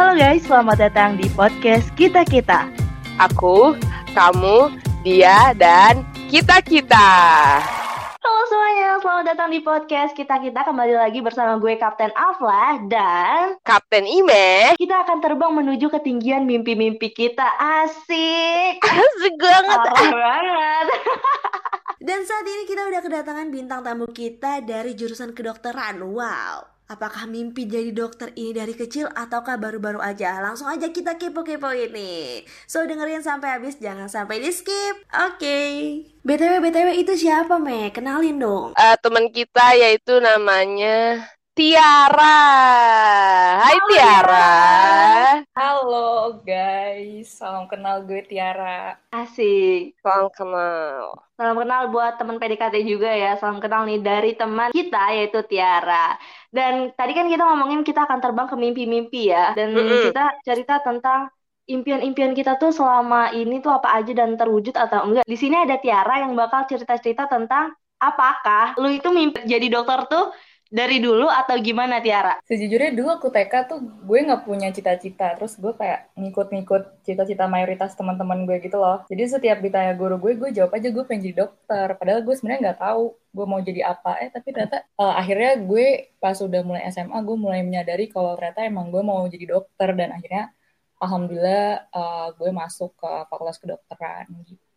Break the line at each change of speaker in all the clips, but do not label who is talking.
Halo guys, selamat datang di podcast Kita Kita.
Aku, kamu, dia, dan kita-kita.
Halo semuanya, selamat datang di podcast Kita Kita kembali lagi bersama gue Kapten Afla dan
Kapten Ime.
kita akan terbang menuju ketinggian mimpi-mimpi kita. Asik.
Asik banget.
Parah banget.
Dan saat ini kita udah kedatangan bintang tamu kita dari jurusan kedokteran. Wow. Apakah mimpi jadi dokter ini dari kecil ataukah baru-baru aja? Langsung aja kita kepo-kepo ini. So dengerin sampai habis, jangan sampai di skip. Oke. BTW BTW itu siapa, Me? Kenalin dong.
Eh, teman kita yaitu namanya Tiara. Hai
Halo,
Tiara.
Halo guys, salam kenal gue Tiara.
Asik.
Salam kenal.
Salam kenal buat teman PDKT juga ya. Salam kenal nih dari teman kita yaitu Tiara. Dan tadi kan kita ngomongin kita akan terbang ke mimpi-mimpi ya. Dan
Mm-mm.
kita cerita tentang impian-impian kita tuh selama ini tuh apa aja dan terwujud atau enggak. Di sini ada Tiara yang bakal cerita-cerita tentang apakah lu itu mimpi jadi dokter tuh dari dulu atau gimana Tiara?
Sejujurnya dulu aku TK tuh gue nggak punya cita-cita, terus gue kayak ngikut-ngikut cita-cita mayoritas teman-teman gue gitu loh. Jadi setiap ditanya guru gue, gue jawab aja gue pengen jadi dokter. Padahal gue sebenarnya nggak tahu gue mau jadi apa. Eh tapi ternyata eh, akhirnya gue pas udah mulai SMA gue mulai menyadari kalau ternyata emang gue mau jadi dokter dan akhirnya alhamdulillah eh, gue masuk ke fakultas kedokteran gitu.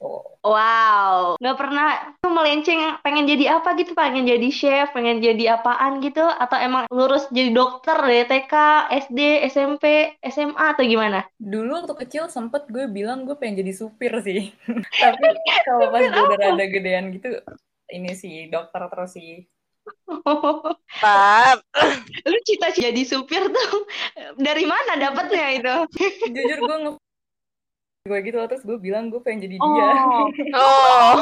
Wow, nggak pernah tuh melenceng pengen jadi apa gitu, pengen jadi chef, pengen jadi apaan gitu, atau emang lurus jadi dokter dari TK, SD, SMP, SMA atau gimana?
Dulu waktu kecil sempet gue bilang gue pengen jadi supir sih. Tapi kalau pas gue udah rada gedean gitu, ini sih dokter terus sih.
Pap.
Lu cita jadi supir tuh dari mana dapatnya itu?
Jujur gue nge gue gitu loh, terus gue bilang gue pengen jadi dia.
Oh,
Oh.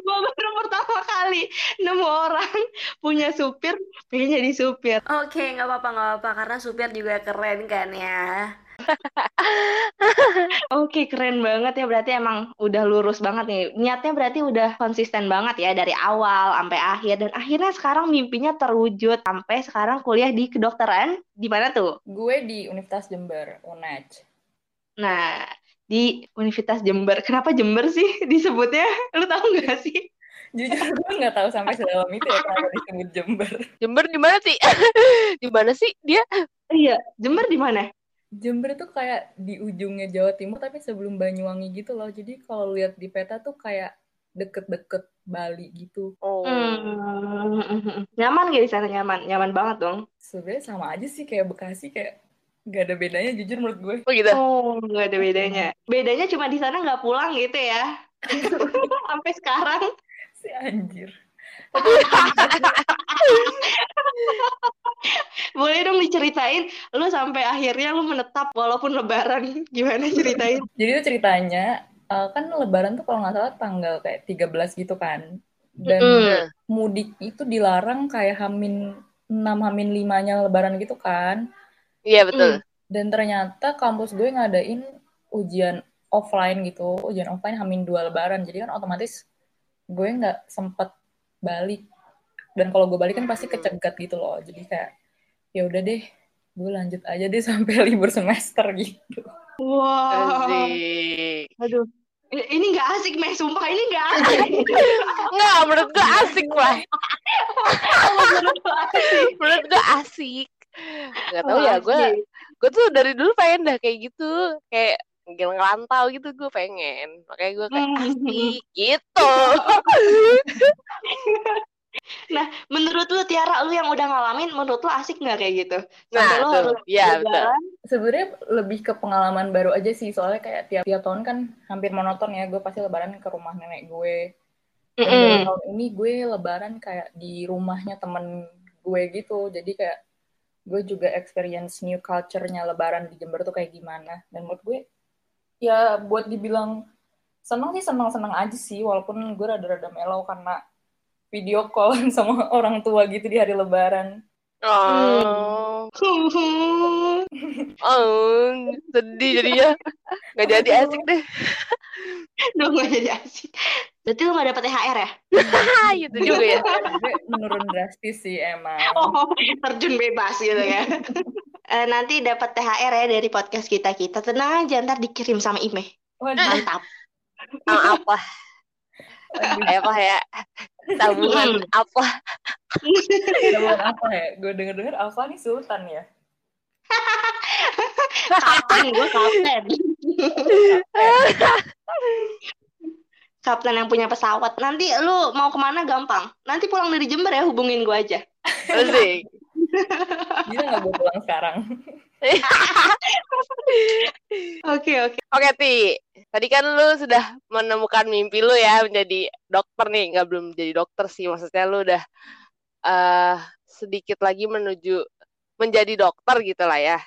gue baru pertama kali nemu orang punya supir pengen jadi supir.
Oke, nggak apa-apa, nggak apa-apa. Karena supir juga keren kan ya.
Oke, keren banget ya. Berarti emang udah lurus banget nih. Niatnya berarti udah konsisten banget ya dari awal sampai akhir. Dan akhirnya sekarang mimpinya terwujud. Sampai sekarang kuliah di kedokteran. Di mana tuh?
Gue di Universitas Jember, UNED.
Nah, di Universitas Jember. Kenapa Jember sih disebutnya? Lu tahu nggak sih?
Jujur gue nggak tahu sampai sedalam itu ya kenapa disebut Jember.
Jember di mana sih? Di mana sih dia?
Iya, Jember di mana?
Jember tuh kayak di ujungnya Jawa Timur tapi sebelum Banyuwangi gitu loh. Jadi kalau lihat di peta tuh kayak deket-deket Bali gitu.
Oh.
Hmm, nyaman gak di sana? Nyaman, nyaman banget dong.
Sebenarnya sama aja sih kayak Bekasi kayak nggak ada bedanya jujur menurut gue.
Oh gitu.
Oh, nggak ada bedanya. Bedanya cuma di sana nggak pulang gitu ya. Sampai sekarang.
Si anjir.
Boleh dong diceritain, lu sampai akhirnya lu menetap walaupun lebaran. Gimana ceritain?
Jadi itu ceritanya eh, kan Lebaran tuh kalau nggak salah tanggal kayak 13 gitu kan. Dan
Mm.
mudik itu dilarang kayak Hamin 6 Hamin 5-nya Lebaran gitu kan.
Iya betul.
Dan ternyata kampus gue ngadain ujian offline gitu, ujian offline Hamin 2 Lebaran. Jadi kan otomatis gue nggak sempet balik. Dan kalau gue balik kan pasti kecegat gitu loh. Jadi kayak ya udah deh, gue lanjut aja deh sampai libur semester gitu.
Wow.
Asik.
Aduh. Ini nggak asik, Meh. Sumpah, ini nggak asik.
Nggak, menurut gue asik lah.
Menurut
gue asik. Gak tau ya, gue gue tuh dari dulu pengen dah kayak gitu. Kayak ngel- ngerantau gitu gue pengen. Makanya gue kayak
Hmm.
asik gitu.
Nah, menurut lu Tiara, lu yang udah ngalamin, menurut lu asik nggak kayak gitu? Sampai
Nah,
lu
tuh.
harus
Iya, betul.
lebaran.
Sebenarnya lebih ke pengalaman baru aja sih, soalnya kayak tiap, tiap tahun kan hampir monoton ya, gue pasti lebaran ke rumah nenek gue. Baru
Mm-mm.
tahun ini gue lebaran kayak di rumahnya temen gue gitu, jadi kayak gue juga experience new culture-nya lebaran di Jember tuh kayak gimana. Dan menurut gue, ya buat dibilang seneng sih seneng-seneng aja sih, walaupun gue rada-rada mellow karena video callan sama orang tua gitu di hari lebaran.
Oh, oh, sedih jadinya. Gak jadi asik deh.
Duh, nggak jadi asik. Berarti lu nggak dapet THR ya?
Gitu juga ya.
menurun drastis sih emang.
Oh, terjun bebas gitu ya. Eh, nanti dapat THR ya dari podcast kita kita tenang aja ntar dikirim sama Ime
Waduh,
mantap
Sama apa? apa ya? Tabungan apa?
jawaban apa ya? Gue denger-denger Alfa nih sultan ya.
kapten gue kapten kapten yang punya pesawat nanti lu mau ke mana gampang nanti pulang dari Jember ya hubungin gue aja
Asik.
Bisa nggak gue pulang sekarang?
oke oke
Oke, Ti. Tadi kan lu sudah menemukan mimpi lu ya menjadi dokter nih. Nggak belum jadi dokter sih. Maksudnya lu udah eh sedikit lagi menuju menjadi dokter gitu lah ya.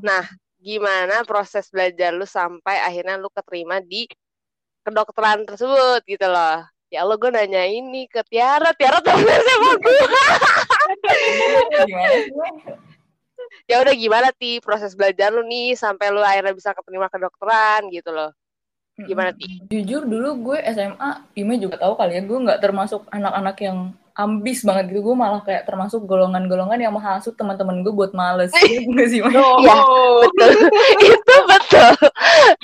Nah, gimana proses belajar lu sampai akhirnya lu keterima di kedokteran tersebut gitu loh. Ya Allah, gue nanya ini ke Tiara. Tiara temen sama gue. Ya udah gimana, Ti? Proses belajar lu nih sampai lu akhirnya bisa keterima kedokteran gitu loh. Gimana, Ti?
Jujur dulu gue SMA, Ime juga tahu kali ya, gue nggak termasuk anak-anak yang ambis banget gitu. Gue malah kayak termasuk golongan-golongan yang menghasut teman-teman gue buat males. Iya nggak sih, Wen?
Iya, betul. Itu betul.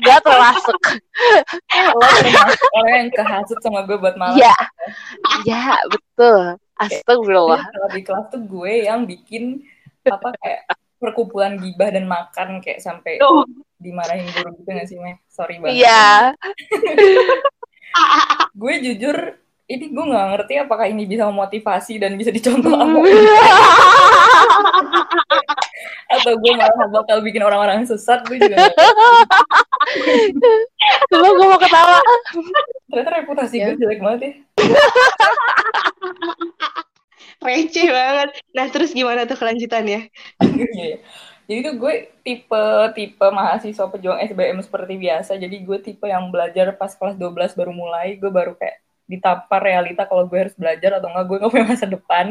Gak termasuk.
Orang yang kehasut sama gue buat males.
Iya. Iya, betul. Astagfirullah.
Jadi kalau di kelas tuh gue yang bikin apa kayak perkumpulan gibah dan makan kayak sampai
Tuh.
dimarahin guru gitu gak sih, Meh? Sorry banget.
Iya.
Gue jujur, ini gue nggak ngerti apakah ini bisa memotivasi dan bisa dicontoh apa atau gue malah bakal bikin orang-orang sesat gue juga.
Coba gue mau ketawa.
ternyata reputasi
Ya.
gue jelek banget ya
receh banget nah terus gimana tuh kelanjutannya
Iya. Jadi tuh gue tipe tipe mahasiswa pejuang SBM seperti biasa. Jadi gue tipe yang belajar pas kelas 12 baru mulai. Gue baru kayak ditampar realita kalau gue harus belajar atau enggak gue nggak punya masa depan.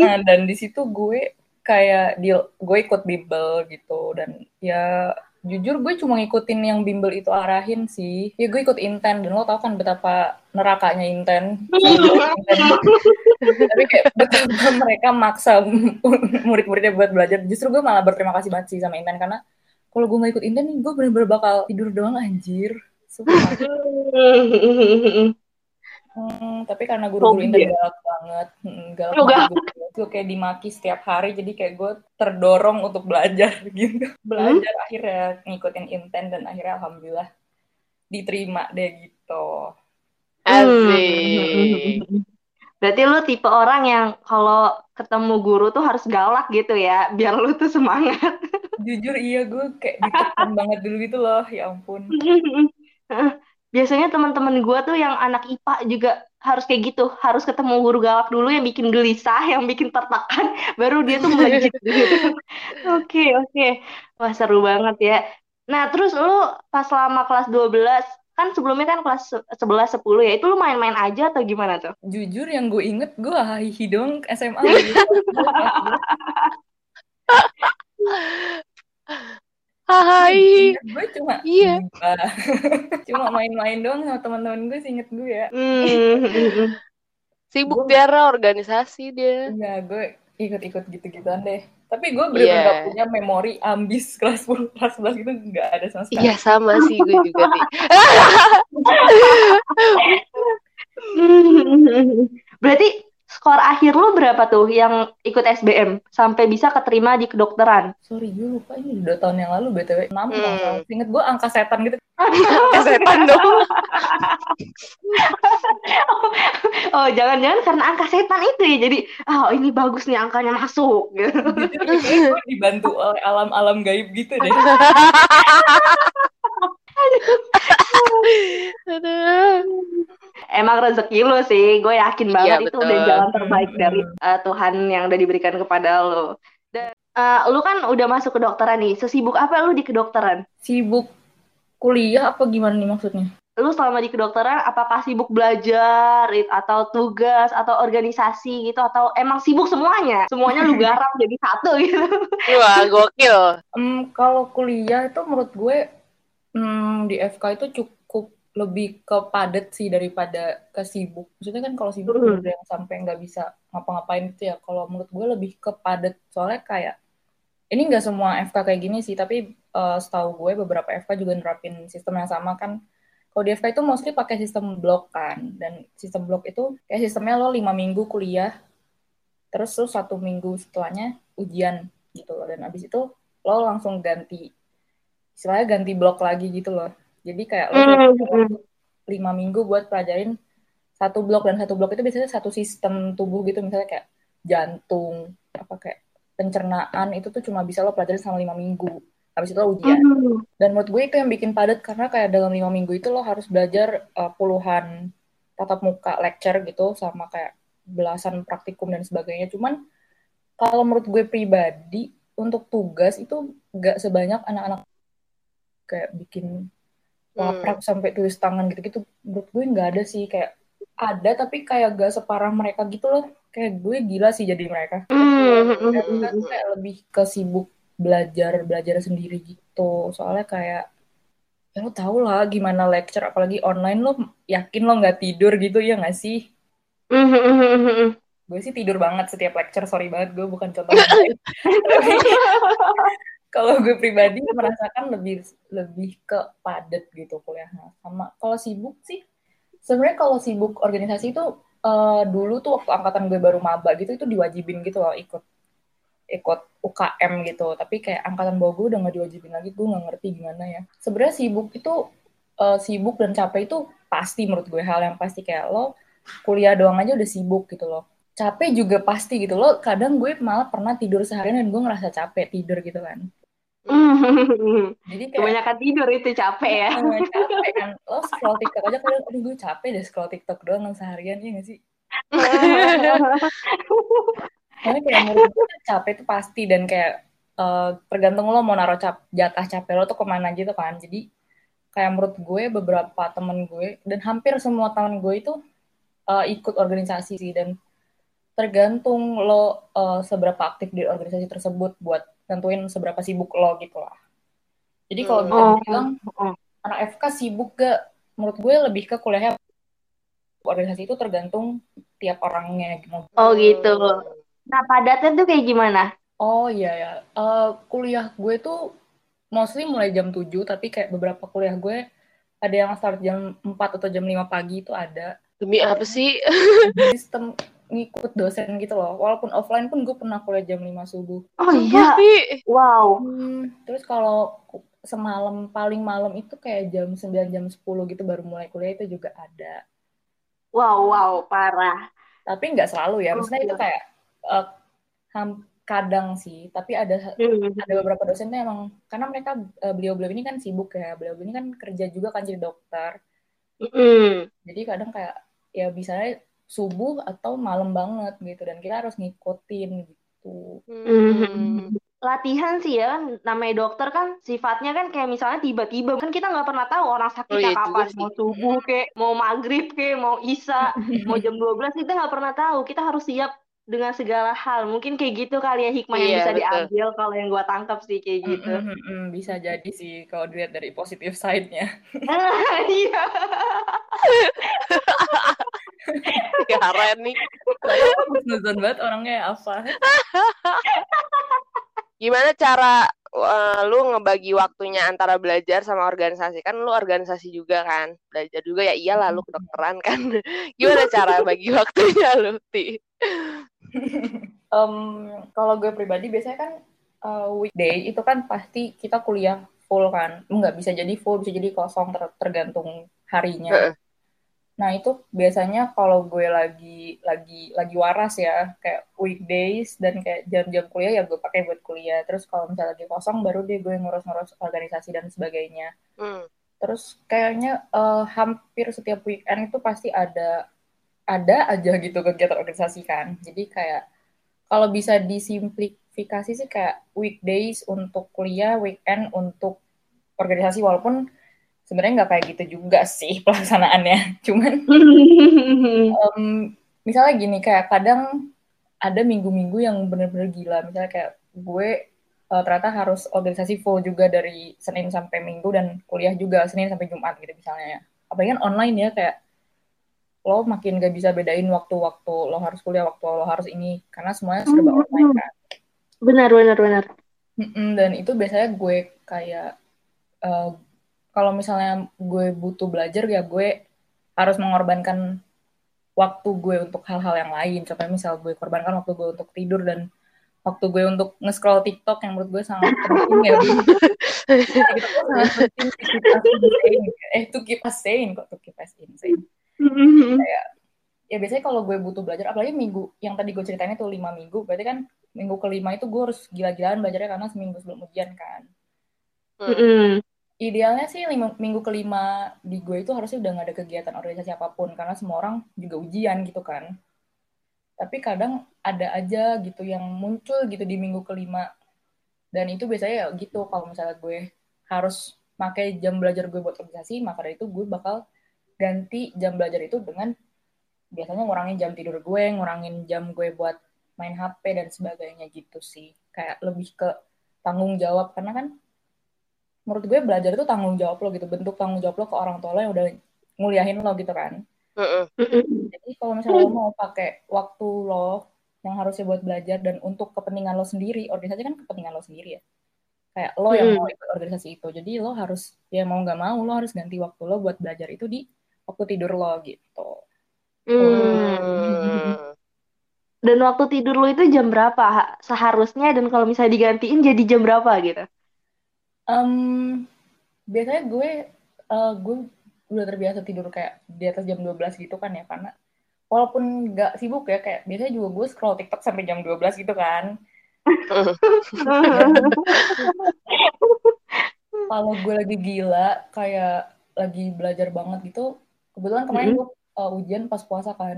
Nah, dan di situ gue kayak di gue ikut bimbel gitu dan ya jujur gue cuma ngikutin yang bimbel itu arahin sih. Ya gue ikut inten dan lo tau kan betapa nerakanya inten. Tapi kayak betapa mereka maksa murid-muridnya buat belajar. Justru gue malah berterima kasih banget sih sama inten karena kalau gue nggak ikut inten nih gue bener-bener bakal tidur doang anjir. Sumpah. Hmm, tapi karena guru-guru
ya?
galak banget, hmm, galak
Oh,
banget. Gue kayak dimaki setiap hari, jadi kayak gue terdorong untuk belajar gitu. Belajar akhirnya ngikutin inten dan akhirnya alhamdulillah diterima deh gitu.
Asik.
Berarti lu tipe orang yang kalau ketemu guru tuh harus galak gitu ya, biar lu tuh semangat.
Jujur iya gue kayak ditekan banget dulu gitu loh, ya ampun.
Biasanya teman-teman gua tuh yang anak IPA juga harus kayak gitu, harus ketemu guru galak dulu yang bikin gelisah, yang bikin tertekan, baru dia tuh melejit gitu. Oke, oke. Wah, seru banget ya. Nah, terus lu pas selama kelas 12, kan sebelumnya kan kelas 11 10 ya, itu lu main-main aja atau gimana tuh?
Jujur yang gue inget gue hahihi doang SMA.
Hai.
gue cuma
Iya.
cuma main-main doang sama teman-teman gue seinget gue ya.
Hmm.
Sibuk Tiara organisasi dia.
Enggak, gue ikut-ikut gitu-gituan deh. Tapi gue
Iya.
gak punya memori ambis kelas 10, kelas 11 gitu gak ada sama sekali.
Iya sama sih gue juga nih.
Berarti skor akhir lu berapa tuh yang ikut SBM sampai bisa keterima di kedokteran?
Sorry, gue lupa ini udah tahun yang lalu BTW. 6 kalau nggak
Hmm.
Ingat gue angka setan gitu.
Kesetan dong.
Oh, jangan-jangan karena angka setan itu ya. Jadi, oh ini bagus nih angkanya masuk. gitu.
Dibantu oleh alam-alam gaib gitu deh.
Aduh.
Emang rezeki lu sih, gue yakin banget
Iya,
itu
betul.
udah jalan terbaik dari uh, Tuhan yang udah diberikan kepada lu. Dan uh, lu kan udah masuk kedokteran nih. Sesibuk apa lu di kedokteran?
Sibuk kuliah apa gimana nih maksudnya?
Lu selama di kedokteran apakah sibuk belajar atau tugas atau organisasi gitu atau emang sibuk semuanya? Semuanya lu garap jadi satu gitu.
Wah, gokil.
Em, kalau kuliah itu menurut gue em, di FK itu cukup lebih ke padat sih daripada ke sibuk. Maksudnya kan kalau sibuk
Mm.
udah yang sampai nggak bisa ngapa-ngapain itu ya. Kalau menurut gue lebih ke padat. Soalnya kayak ini nggak semua FK kayak gini sih, tapi eh, setahu gue beberapa FK juga nerapin sistem yang sama kan. Kalau di FK itu mostly pakai sistem blok kan, dan sistem blok itu kayak sistemnya lo lima minggu kuliah, terus lo satu minggu setelahnya ujian gitu loh, dan abis itu lo langsung ganti, istilahnya ganti blok lagi gitu loh. Jadi kayak lo cuma
Mm,
punya
mm.
waktu lima minggu buat pelajarin satu blok dan satu blok itu biasanya satu sistem tubuh gitu misalnya kayak jantung apa kayak pencernaan itu tuh cuma bisa lo pelajarin selama lima minggu habis itu lo ujian
Mm.
dan menurut gue itu yang bikin padat karena kayak dalam lima minggu itu lo harus belajar uh, puluhan tatap muka lecture gitu sama kayak belasan praktikum dan sebagainya cuman kalau menurut gue pribadi untuk tugas itu nggak sebanyak anak-anak kayak bikin laprak sampai tulis tangan gitu-gitu menurut gue nggak ada sih kayak ada tapi kayak gak separah mereka gitu loh kayak gue gila sih jadi mereka
Mm, mm,
mereka
mm,
tuh
mm.
kayak lebih ke sibuk belajar belajar sendiri gitu soalnya kayak ya lo tau lah gimana lecture apalagi online lo yakin lo nggak tidur gitu ya nggak sih
Mm, mm, mm, mm, mm.
gue sih tidur banget setiap lecture sorry banget gue bukan contoh. Tapi kalau gue pribadi merasakan lebih lebih ke padat gitu kuliahnya sama kalau sibuk sih sebenarnya kalau sibuk organisasi itu eh, dulu tuh waktu angkatan gue baru maba gitu itu diwajibin gitu loh ikut ikut UKM gitu. Tapi kayak angkatan bawah gue udah nggak diwajibin lagi gue nggak ngerti gimana ya. Sebenarnya sibuk itu eh, sibuk dan capek itu pasti menurut gue hal yang pasti. Kayak lo kuliah doang aja udah sibuk gitu loh. Capek juga pasti gitu loh. Kadang gue malah pernah tidur seharian dan gue ngerasa capek tidur gitu kan
Mm.
jadi kayak
Kebanyakan tidur itu capek ya.
eh, capek kan lo scroll TikTok aja kadang aduh gue capek deh scroll TikTok doang seharian ya gak sih Karena kayak menurut gue tuh capek itu pasti dan kayak eh, tergantung lo mau naruh cap jatah capek lo tuh ke mana gitu kan. Jadi kayak menurut gue beberapa temen gue dan hampir semua temen gue itu eh, ikut organisasi sih dan tergantung lo eh, seberapa aktif di organisasi tersebut buat tentuin seberapa sibuk lo gitu lah. Jadi kalau
Hmm.
bisa
Oh,
dibilang
oh.
anak FK sibuk gak? Menurut gue lebih ke kuliahnya organisasi itu tergantung tiap orangnya gitu.
Oh gitu. Nah padatnya tuh kayak gimana?
Oh iya ya, Eh, kuliah gue tuh mostly mulai jam 7, tapi kayak beberapa kuliah gue ada yang start jam 4 atau jam 5 pagi itu ada.
Demi apa sih?
Sistem ngikut dosen gitu loh. Walaupun offline pun gue pernah kuliah jam 5 subuh.
Oh
Sumpah,
iya.
Pi.
Wow.
Hmm, terus kalau semalam paling malam itu kayak jam 9 jam 10 gitu baru mulai kuliah itu juga ada.
Wow, wow, parah.
Tapi nggak selalu ya. Maksudnya itu kayak eh, ham- kadang sih, tapi ada
Hmm.
ada beberapa dosen tuh emang karena mereka eh, beliau-beliau ini kan sibuk ya beliau ini kan kerja juga kan jadi dokter
Hmm.
jadi kadang kayak ya bisanya subuh atau malam banget gitu dan kita harus ngikutin gitu.
Hmm. Latihan sih ya kan namanya dokter kan sifatnya kan kayak misalnya tiba-tiba kan kita nggak pernah tahu orang
Oh,
sakitnya
iya
kapan mau subuh kek mau maghrib kek mau isya mau jam 12 kita nggak pernah tahu. Kita harus siap dengan segala hal. Mungkin kayak gitu kali ya hikmah yang
Iya,
bisa
betul.
diambil kalau yang gua tangkap sih kayak gitu.
Mm, mm, mm, bisa jadi sih kalau dilihat dari positif side-nya.
Iya
Keren nih.
Nuzon banget orangnya apa
Gimana cara eh, lu ngebagi waktunya antara belajar sama organisasi? Kan lu organisasi juga kan. Belajar juga ya iyalah lu kedokteran kan. Gimana cara bagi waktunya lu, Ti?
Em, kalau gue pribadi biasanya kan uh, weekday itu kan pasti kita kuliah full kan. Nggak bisa jadi full, bisa jadi kosong ter- tergantung harinya. Nah, itu biasanya kalau gue lagi lagi lagi waras ya, kayak weekdays dan kayak jam-jam kuliah ya gue pakai buat kuliah. Terus kalau misalnya lagi kosong baru deh gue ngurus-ngurus organisasi dan sebagainya.
Hmm.
Terus kayaknya eh, hampir setiap weekend itu pasti ada ada aja gitu kegiatan organisasi kan. Jadi kayak kalau bisa disimplifikasi sih kayak weekdays untuk kuliah, weekend untuk organisasi walaupun sebenarnya nggak kayak gitu juga sih pelaksanaannya. Cuman em, misalnya gini kayak kadang ada minggu-minggu yang bener-bener gila. Misalnya kayak gue eh, ternyata harus organisasi full juga dari Senin sampai Minggu dan kuliah juga Senin sampai Jumat gitu misalnya. apalagi kan online ya kayak lo makin gak bisa bedain waktu-waktu lo harus kuliah waktu lo harus ini karena semuanya serba
Hmm.
online kan
Benar, benar, benar.
Mm-mm, dan itu biasanya gue kayak eh, kalau misalnya gue butuh belajar ya gue harus mengorbankan waktu gue untuk hal-hal yang lain. Contohnya misal gue korbankan waktu gue untuk tidur dan waktu gue untuk nge-scroll TikTok yang menurut gue sangat penting ya. TikTok tuh sangat penting. Eh, to keep us sane kok, to keep us insane. Ya biasanya kalau gue butuh belajar, apalagi minggu yang tadi gue ceritain itu lima minggu, berarti kan minggu kelima itu gue harus gila-gilaan belajarnya karena seminggu sebelum ujian kan.
Mm-mm.
Idealnya sih lima, minggu kelima di gue itu harusnya udah nggak ada kegiatan organisasi apa pun karena semua orang juga ujian gitu kan. Tapi kadang ada aja gitu yang muncul gitu di minggu kelima. Dan itu biasanya ya gitu kalau misalnya gue harus pakai jam belajar gue buat organisasi, maka dari itu gue bakal ganti jam belajar itu dengan biasanya ngurangin jam tidur gue, ngurangin jam gue buat main HP dan sebagainya gitu sih. Kayak lebih ke tanggung jawab karena kan menurut gue belajar itu tanggung jawab lo gitu bentuk tanggung jawab lo ke orang tua lo yang udah nguliahin lo gitu kan. Jadi kalau misalnya lo mau pakai waktu lo yang harusnya buat belajar dan untuk kepentingan lo sendiri organisasi kan kepentingan lo sendiri ya. Kayak lo yang mau ikut organisasi itu jadi lo harus ya mau nggak mau lo harus ganti waktu lo buat belajar itu di waktu tidur lo gitu.
Hmm. Dan waktu tidur lu itu jam berapa? Ha- seharusnya dan kalau misalnya digantiin jadi jam berapa gitu?
Em, biasanya gue eh, gue udah terbiasa tidur kayak di atas jam 12 gitu kan ya karena walaupun nggak sibuk ya kayak biasanya juga gue scroll TikTok sampai jam 12 gitu kan kalau gue lagi gila kayak lagi belajar banget gitu kebetulan kemarin
Mm-mm.
gue uh, ujian pas puasa kan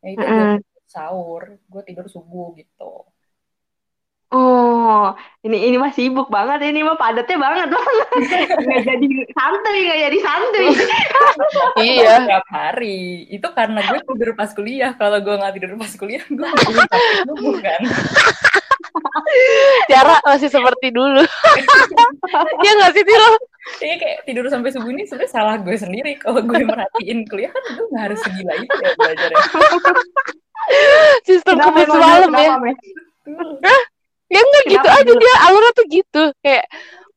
ya itu
Mm-mm.
gue sahur gue tidur subuh gitu
Oh, ini ini mah sibuk banget ini mah padatnya banget banget. Nggak jadi santuy, nggak jadi santuy.
Iya.
Tiap hari. Itu karena gue tidur pas kuliah. Kalau gue nggak tidur pas kuliah, gue nggak tidur kan.
Tiara masih seperti dulu. Iya nggak sih Tiro?
Iya kayak tidur sampai subuh ini sebenarnya salah gue sendiri. Kalau gue merhatiin kuliah kan gue nggak harus segila itu ya belajarnya.
Sistem kebut semalam
Mel?
ya.
Kenapa, Mel?
Ya enggak gitu
Kenapa
aja
dulu?
dia alurnya tuh gitu. Kayak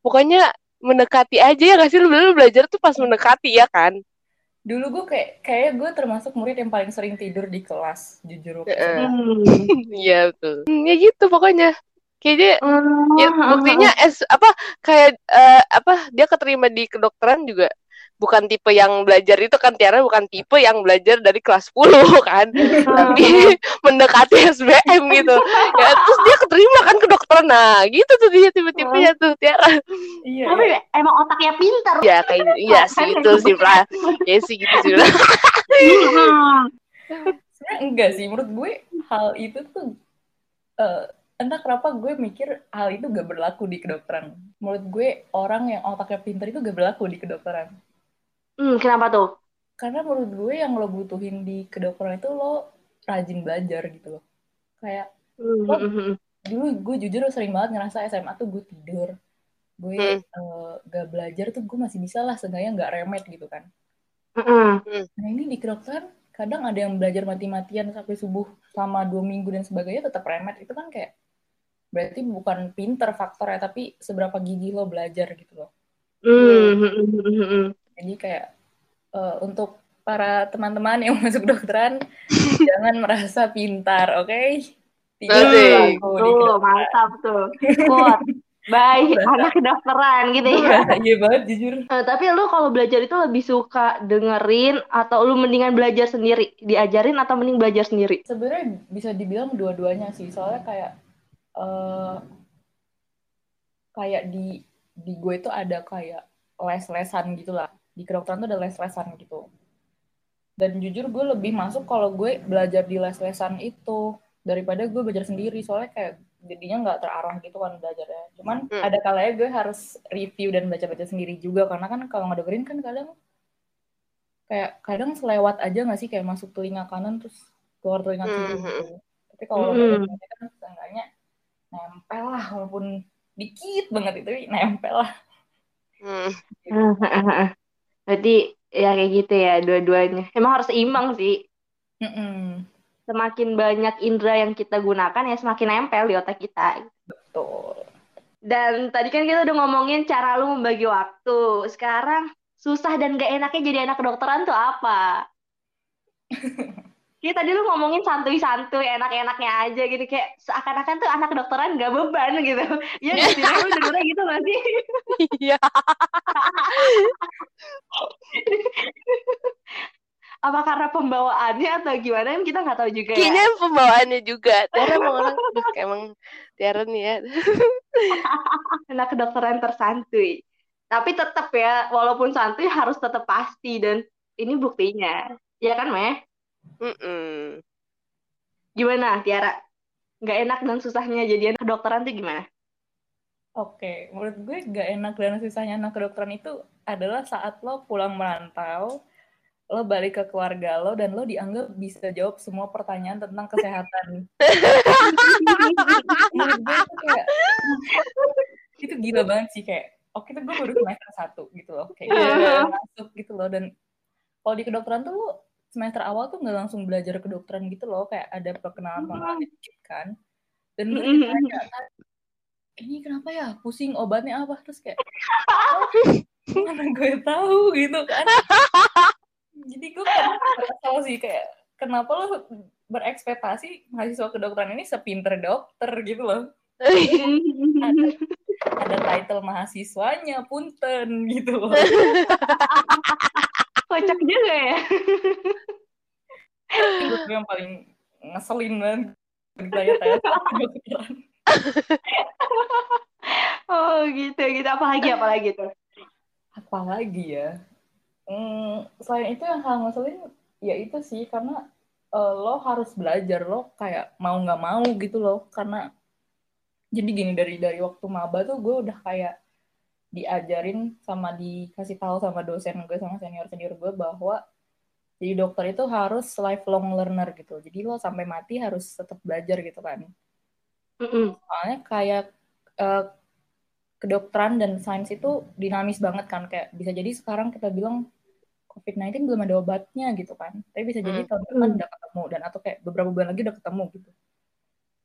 pokoknya mendekati aja ya nggak sih lu lu belajar tuh pas mendekati ya kan.
Dulu gue kayak kayak gue termasuk murid yang paling sering tidur di kelas, jujur.
Hmm.
Iya betul. Hmm, Ya gitu pokoknya. Kayaknya ya
Hmm.
buktinya es apa kayak eh, apa dia keterima di kedokteran juga bukan tipe yang belajar itu kan Tiara bukan tipe yang belajar dari kelas 10 kan tapi mendekati SBM gitu ya terus dia keterima kan kedokteran nah gitu tuh dia tipe-tipenya tuh Tiara
Iya,
Tapi
iya.
emang otaknya pintar.
ya kayak iya sih itu sih Pra ya sih gitu sih.
Sebenarnya enggak sih, menurut gue hal itu tuh eh, entah kenapa gue mikir hal itu gak berlaku di kedokteran. Menurut gue orang yang otaknya pintar itu gak berlaku di kedokteran.
Hmm, kenapa tuh?
Karena menurut gue yang lo butuhin di kedokteran itu lo rajin belajar gitu loh. Kayak
Hmm,
lo
hmm, hmm.
dulu gue jujur sering banget ngerasa SMA tuh gue tidur. Gue
Hmm.
eh, gak belajar tuh gue masih bisa lah seenggaknya gak remet gitu kan.
Hmm.
Nah ini di kedokteran kadang ada yang belajar mati-matian sampai subuh selama dua minggu dan sebagainya tetap remet itu kan kayak berarti bukan pinter faktornya tapi seberapa gigi lo belajar gitu loh
Hmm,
jadi kayak eh, untuk para teman-teman yang masuk kedokteran jangan merasa pintar oke berlaku di
Tuh, mantap tuh. Bye,
Berasa.
anak kedokteran gitu ya.
iya banget jujur
Eh, tapi lu kalau belajar itu lebih suka dengerin atau lu mendingan belajar sendiri? Diajarin atau mending belajar sendiri?
sebenarnya bisa dibilang dua-duanya sih soalnya kayak eh kayak di di gue itu ada kayak les-lesan gitu lah di kedokteran tuh ada les-lesan gitu dan jujur gue lebih masuk kalau gue belajar di les-lesan itu daripada gue belajar sendiri soalnya kayak jadinya nggak terarah gitu kan belajarnya cuman
Hmm.
ada kalanya gue harus review dan baca-baca sendiri juga karena kan kalau ngedengerin kan kadang kayak kadang selewat aja nggak sih kayak masuk telinga kanan terus keluar telinga kiri
Hmm.
gitu tapi kalau
Hmm.
kan seenggaknya nempel lah walaupun dikit banget itu nempel lah
Hmm.
Berarti Ya kayak gitu ya dua-duanya. Emang harus seimbang sih.
Mm-mm.
Semakin banyak indera yang kita gunakan ya semakin nempel di otak kita.
Betul.
Dan tadi kan kita udah ngomongin cara lu membagi waktu. Sekarang susah dan gak enaknya jadi anak kedokteran tuh apa? Kita tadi lu ngomongin santuy-santuy, enak-enaknya aja gitu. Kayak seakan-akan tuh anak kedokteran gak beban gitu. Iya gak sih? Lu dengernya gitu gak sih?
Iya.
Apa karena pembawaannya atau gimana? Kan kita nggak tahu juga ya.
Kayaknya pembawaannya juga. Tiara emang orang, kayak emang Tiara nih ya.
Anak kedokteran tersantuy. Tapi tetap ya, walaupun santuy harus tetap pasti. Dan ini buktinya. Ya kan, Meh?
Mm-mm.
Gimana, Tiara? Nggak enak dan susahnya jadi anak kedokteran tuh gimana?
Oke, menurut gue gak enak dan susahnya anak kedokteran itu adalah saat lo pulang merantau, lo balik ke keluarga lo, dan lo dianggap bisa jawab semua pertanyaan tentang kesehatan. menurut gue itu kayak, itu gila banget sih kayak, oke itu gue baru semester satu gitu loh, kayak masuk gitu loh, dan kalau di kedokteran tuh lo semester awal tuh nggak langsung belajar kedokteran gitu loh, kayak ada perkenalan-perkenalan dikit kan, dan gue ditanya kan, ini kenapa ya? Pusing obatnya apa? Terus kayak "Oh, mana gue tahu? Gitu kan. Jadi gue kesel sih kayak kenapa lo berekspektasi mahasiswa kedokteran ini sepinter dokter? Gitu loh. Ada ada title mahasiswanya punten gitu loh
Kocak juga ya.
itu yang paling ngeselin banget kedokteran
Oh gitu, gitu. Apalagi, apalagi tuh.
apalagi ya hmm, selain itu yang hal ngeselin ya itu sih karena eh, lo harus belajar lo kayak mau nggak mau gitu loh karena jadi gini dari dari waktu maba tuh gue udah kayak diajarin sama dikasih tahu sama dosen gue sama senior senior gue bahwa jadi dokter itu harus lifelong learner gitu. Jadi lo sampai mati harus tetap belajar gitu kan.
Mm-mm.
soalnya kayak eh, kedokteran dan sains itu dinamis banget kan. Kayak bisa jadi sekarang kita bilang COVID-19 belum ada obatnya gitu kan. Tapi bisa jadi tahun depan udah ketemu dan atau kayak beberapa bulan lagi udah ketemu gitu.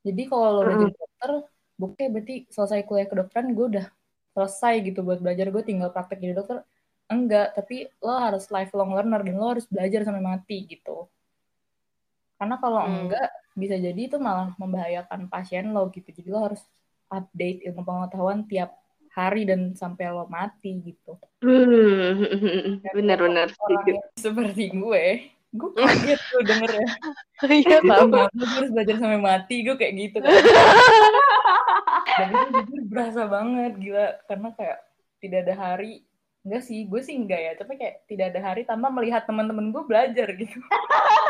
Jadi kalau lo udah
Mm-mm.
jadi dokter bukti berarti selesai kuliah kedokteran gue udah selesai gitu buat belajar gue tinggal praktek jadi dokter. Enggak tapi lo harus lifelong learner dan lo harus belajar sampai mati gitu. Karena kalau
Hmm.
enggak bisa jadi itu malah membahayakan pasien lo gitu. Jadi lo harus update ilmu pengetahuan tiap hari dan sampai lo mati gitu.
Hmm,
orang
setuju.
yang seperti gue gue kaget tuh denger ya
Iya tahu.
Gue harus belajar sampai mati gue kayak gitu kan. Dan itu jujur berasa banget gila. Karena kayak tidak ada hari enggak sih gue sih enggak ya. Tapi kayak tidak ada hari tanpa melihat teman-teman gue belajar gitu.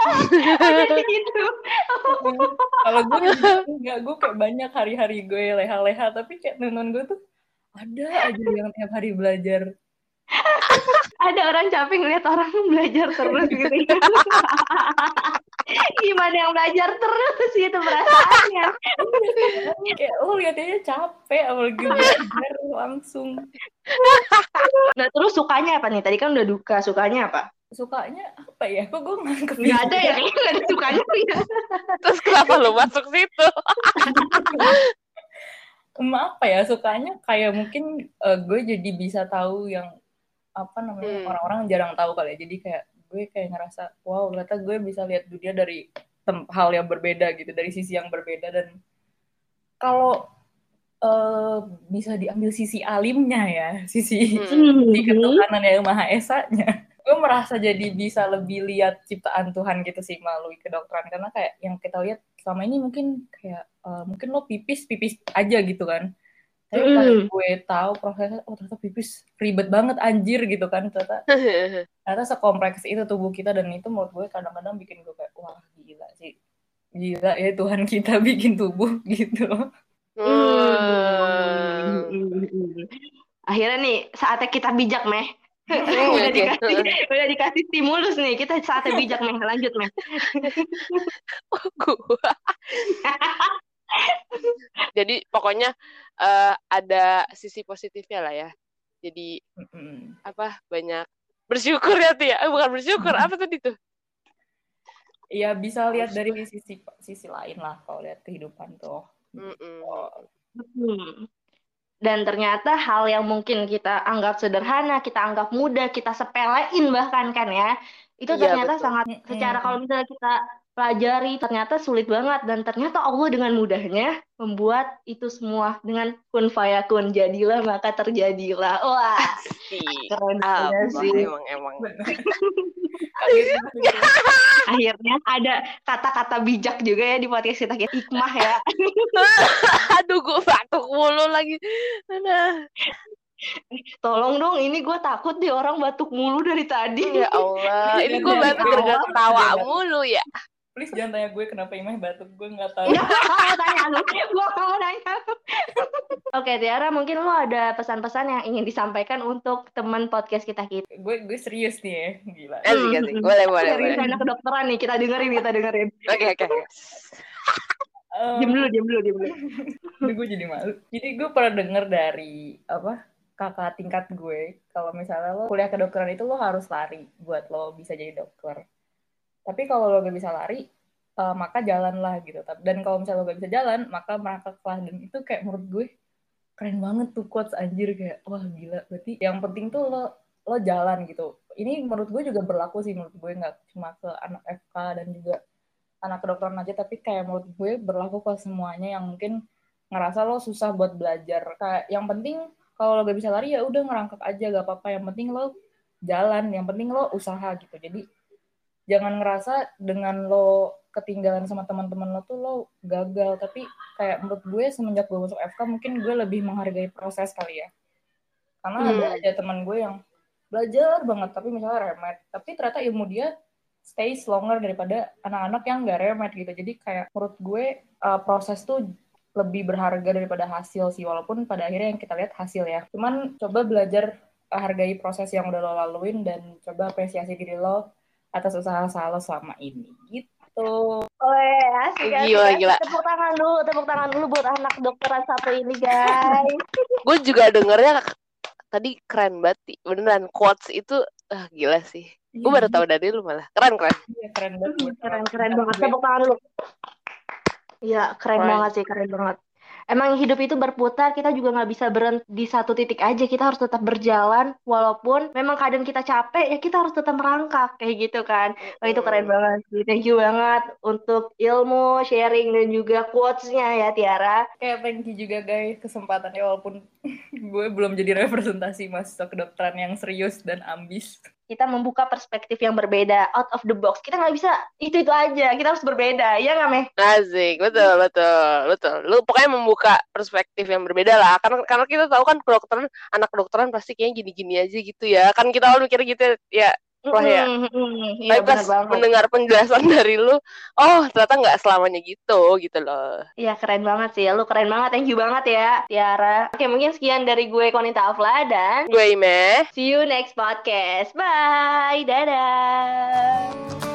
Gitu.
kalau gue jujur enggak. Gue kayak banyak hari-hari gue leha-leha. Tapi kayak teman-teman gue tuh ada aja yang tiap hari belajar
Ada orang capek ngeliat orang belajar terus gitu. Gimana yang belajar terus gitu perasaannya.
kayak lo liatnya capek apalagi belajar langsung
Nah terus sukanya apa nih? Tadi kan udah duka, sukanya apa?
sukanya apa ya kok gue nggak
Gak ada ya, kayaknya gak ada sukanya. ya.
Terus kenapa lu masuk situ?
Emang apa ya sukanya kayak mungkin eh, gue jadi bisa tahu yang apa namanya
Hmm.
orang-orang jarang tahu kali ya jadi kayak gue kayak ngerasa wow ternyata gue bisa lihat dunia dari hal yang berbeda gitu dari sisi yang berbeda dan kalau eh, bisa diambil sisi alimnya ya sisi
Hmm.
di ketuhanan yang maha esanya gue merasa jadi bisa lebih lihat ciptaan Tuhan gitu sih melalui kedokteran karena kayak yang kita lihat selama ini mungkin kayak eh, mungkin lo pipis pipis aja gitu kan tapi pas
Mm.
gue tahu prosesnya oh ternyata pipis ribet banget anjir gitu kan ternyata ternyata sekompleks itu tubuh kita dan itu menurut gue kadang-kadang bikin gue kayak wah gila sih gila ya Tuhan kita bikin tubuh gitu.
Hmm.
Akhirnya nih saatnya kita bijak meh.
Hmm,
udah
oke.
dikasih udah dikasih stimulus nih kita saatnya bijak meh lanjut meh.
Jadi pokoknya eh, ada sisi positifnya lah ya. Jadi
Mm-mm.
apa banyak bersyukur ya Tia eh, bukan bersyukur apa tadi tuh
Iya bisa lihat dari sisi sisi lain lah kalau lihat kehidupan tuh.
Hmm. Dan ternyata hal yang mungkin kita anggap sederhana, kita anggap mudah, kita sepelein bahkan kan ya, itu
Iya,
ternyata
betul.
sangat secara kalau misalnya kita pelajari ternyata sulit banget dan ternyata Allah dengan mudahnya membuat itu semua dengan kun fayakun jadilah maka terjadilah. Wah, keren banget sih.
emang emang.
Akhirnya ada kata-kata bijak juga ya di podcast kita, hikmah ya.
aduh gue batuk mulu lagi Aduh.
Tolong dong, ini gue takut deh orang batuk mulu dari tadi.
ya Allah ini gue batuk gara-gara ketawa mulu ya
Please jangan tanya gue kenapa Imeh batuk, gue nggak tahu.
Mau tanya lu, gue gak mau nanya. Oke Tiara, mungkin lu ada pesan-pesan yang ingin disampaikan untuk teman podcast kita kita.
gue gue serius nih ya, gila.
asik asik boleh boleh boleh
sana kedokteran nih, kita dengerin, kita dengerin.
oke oke
Em,
Diam dulu, diam dulu, diam dulu.
Gue jadi malu. Jadi gue pernah denger dari apa kakak tingkat gue kalau misalnya lo kuliah kedokteran itu lo harus lari buat lo bisa jadi dokter. Tapi kalau lo gak bisa lari, eh, maka jalanlah gitu. Dan kalau misalnya lo gak bisa jalan, maka merangkaklah. Dan itu kayak menurut gue keren banget tuh quotes anjir kayak wah gila. Berarti yang penting tuh lo lo jalan gitu. Ini menurut gue juga berlaku sih menurut gue nggak cuma ke anak FK dan juga anak kedokteran aja tapi kayak menurut gue berlaku ke semuanya yang mungkin ngerasa lo susah buat belajar kayak yang penting kalau lo gak bisa lari ya udah ngerangkak aja gak apa-apa yang penting lo jalan yang penting lo usaha gitu jadi jangan ngerasa dengan lo ketinggalan sama teman-teman lo tuh lo gagal. Tapi kayak menurut gue semenjak gue masuk FK mungkin gue lebih menghargai proses kali ya. Karena ada
Hmm.
aja teman gue yang belajar banget tapi misalnya remet. Tapi ternyata ilmu dia stays longer daripada anak-anak yang gak remet gitu. Jadi kayak menurut gue uh, proses tuh lebih berharga daripada hasil sih. Walaupun pada akhirnya yang kita lihat hasil ya. Cuman coba belajar hargai proses yang udah lo laluin dan coba apresiasi diri lo atas usaha-usaha lo selama ini gitu
Oke, asik, asik,
Gila,
asik.
gila.
Tepuk tangan dulu, tepuk tangan dulu buat anak dokteran satu ini, guys.
gue juga dengernya tadi keren banget beneran quotes itu ah, gila sih gue baru tahu dari lu malah keren keren
Iya, keren banget
Keren, keren banget. Tepuk tangan dulu. Iya, keren
Keren.
banget sih, keren banget. Emang hidup itu berputar, kita juga nggak bisa berhenti di satu titik aja. Kita harus tetap berjalan, walaupun memang kadang kita capek, ya kita harus tetap merangkak, kayak gitu kan. Wah, itu keren banget sih. Thank you banget untuk ilmu, sharing, dan juga quotes-nya ya, Tiara.
kayak thank you juga guys kesempatannya walaupun gue belum jadi representasi mahasiswa kedokteran yang serius dan ambis
Kita membuka perspektif yang berbeda, out of the box. Kita nggak bisa itu-itu aja, kita harus berbeda. Ya nggak, Meh?
Asik, betul, betul, betul. Lu pokoknya membuka perspektif yang berbeda lah. Karena karena kita tahu kan kedokteran, anak kedokteran pasti kayaknya gini-gini aja gitu ya. Kan kita awal mikir gitu ya. Wah, ya.
Mm, mm, mm. Iya,
Tapi pas
benar banget.
mendengar penjelasan dari lu, oh ternyata nggak selamanya gitu, gitu loh.
Iya keren banget sih, lu keren banget, thank you banget ya Tiara. Oke mungkin sekian dari gue Konita Afla dan
Gue Ime.
see you next podcast. Bye, dadah.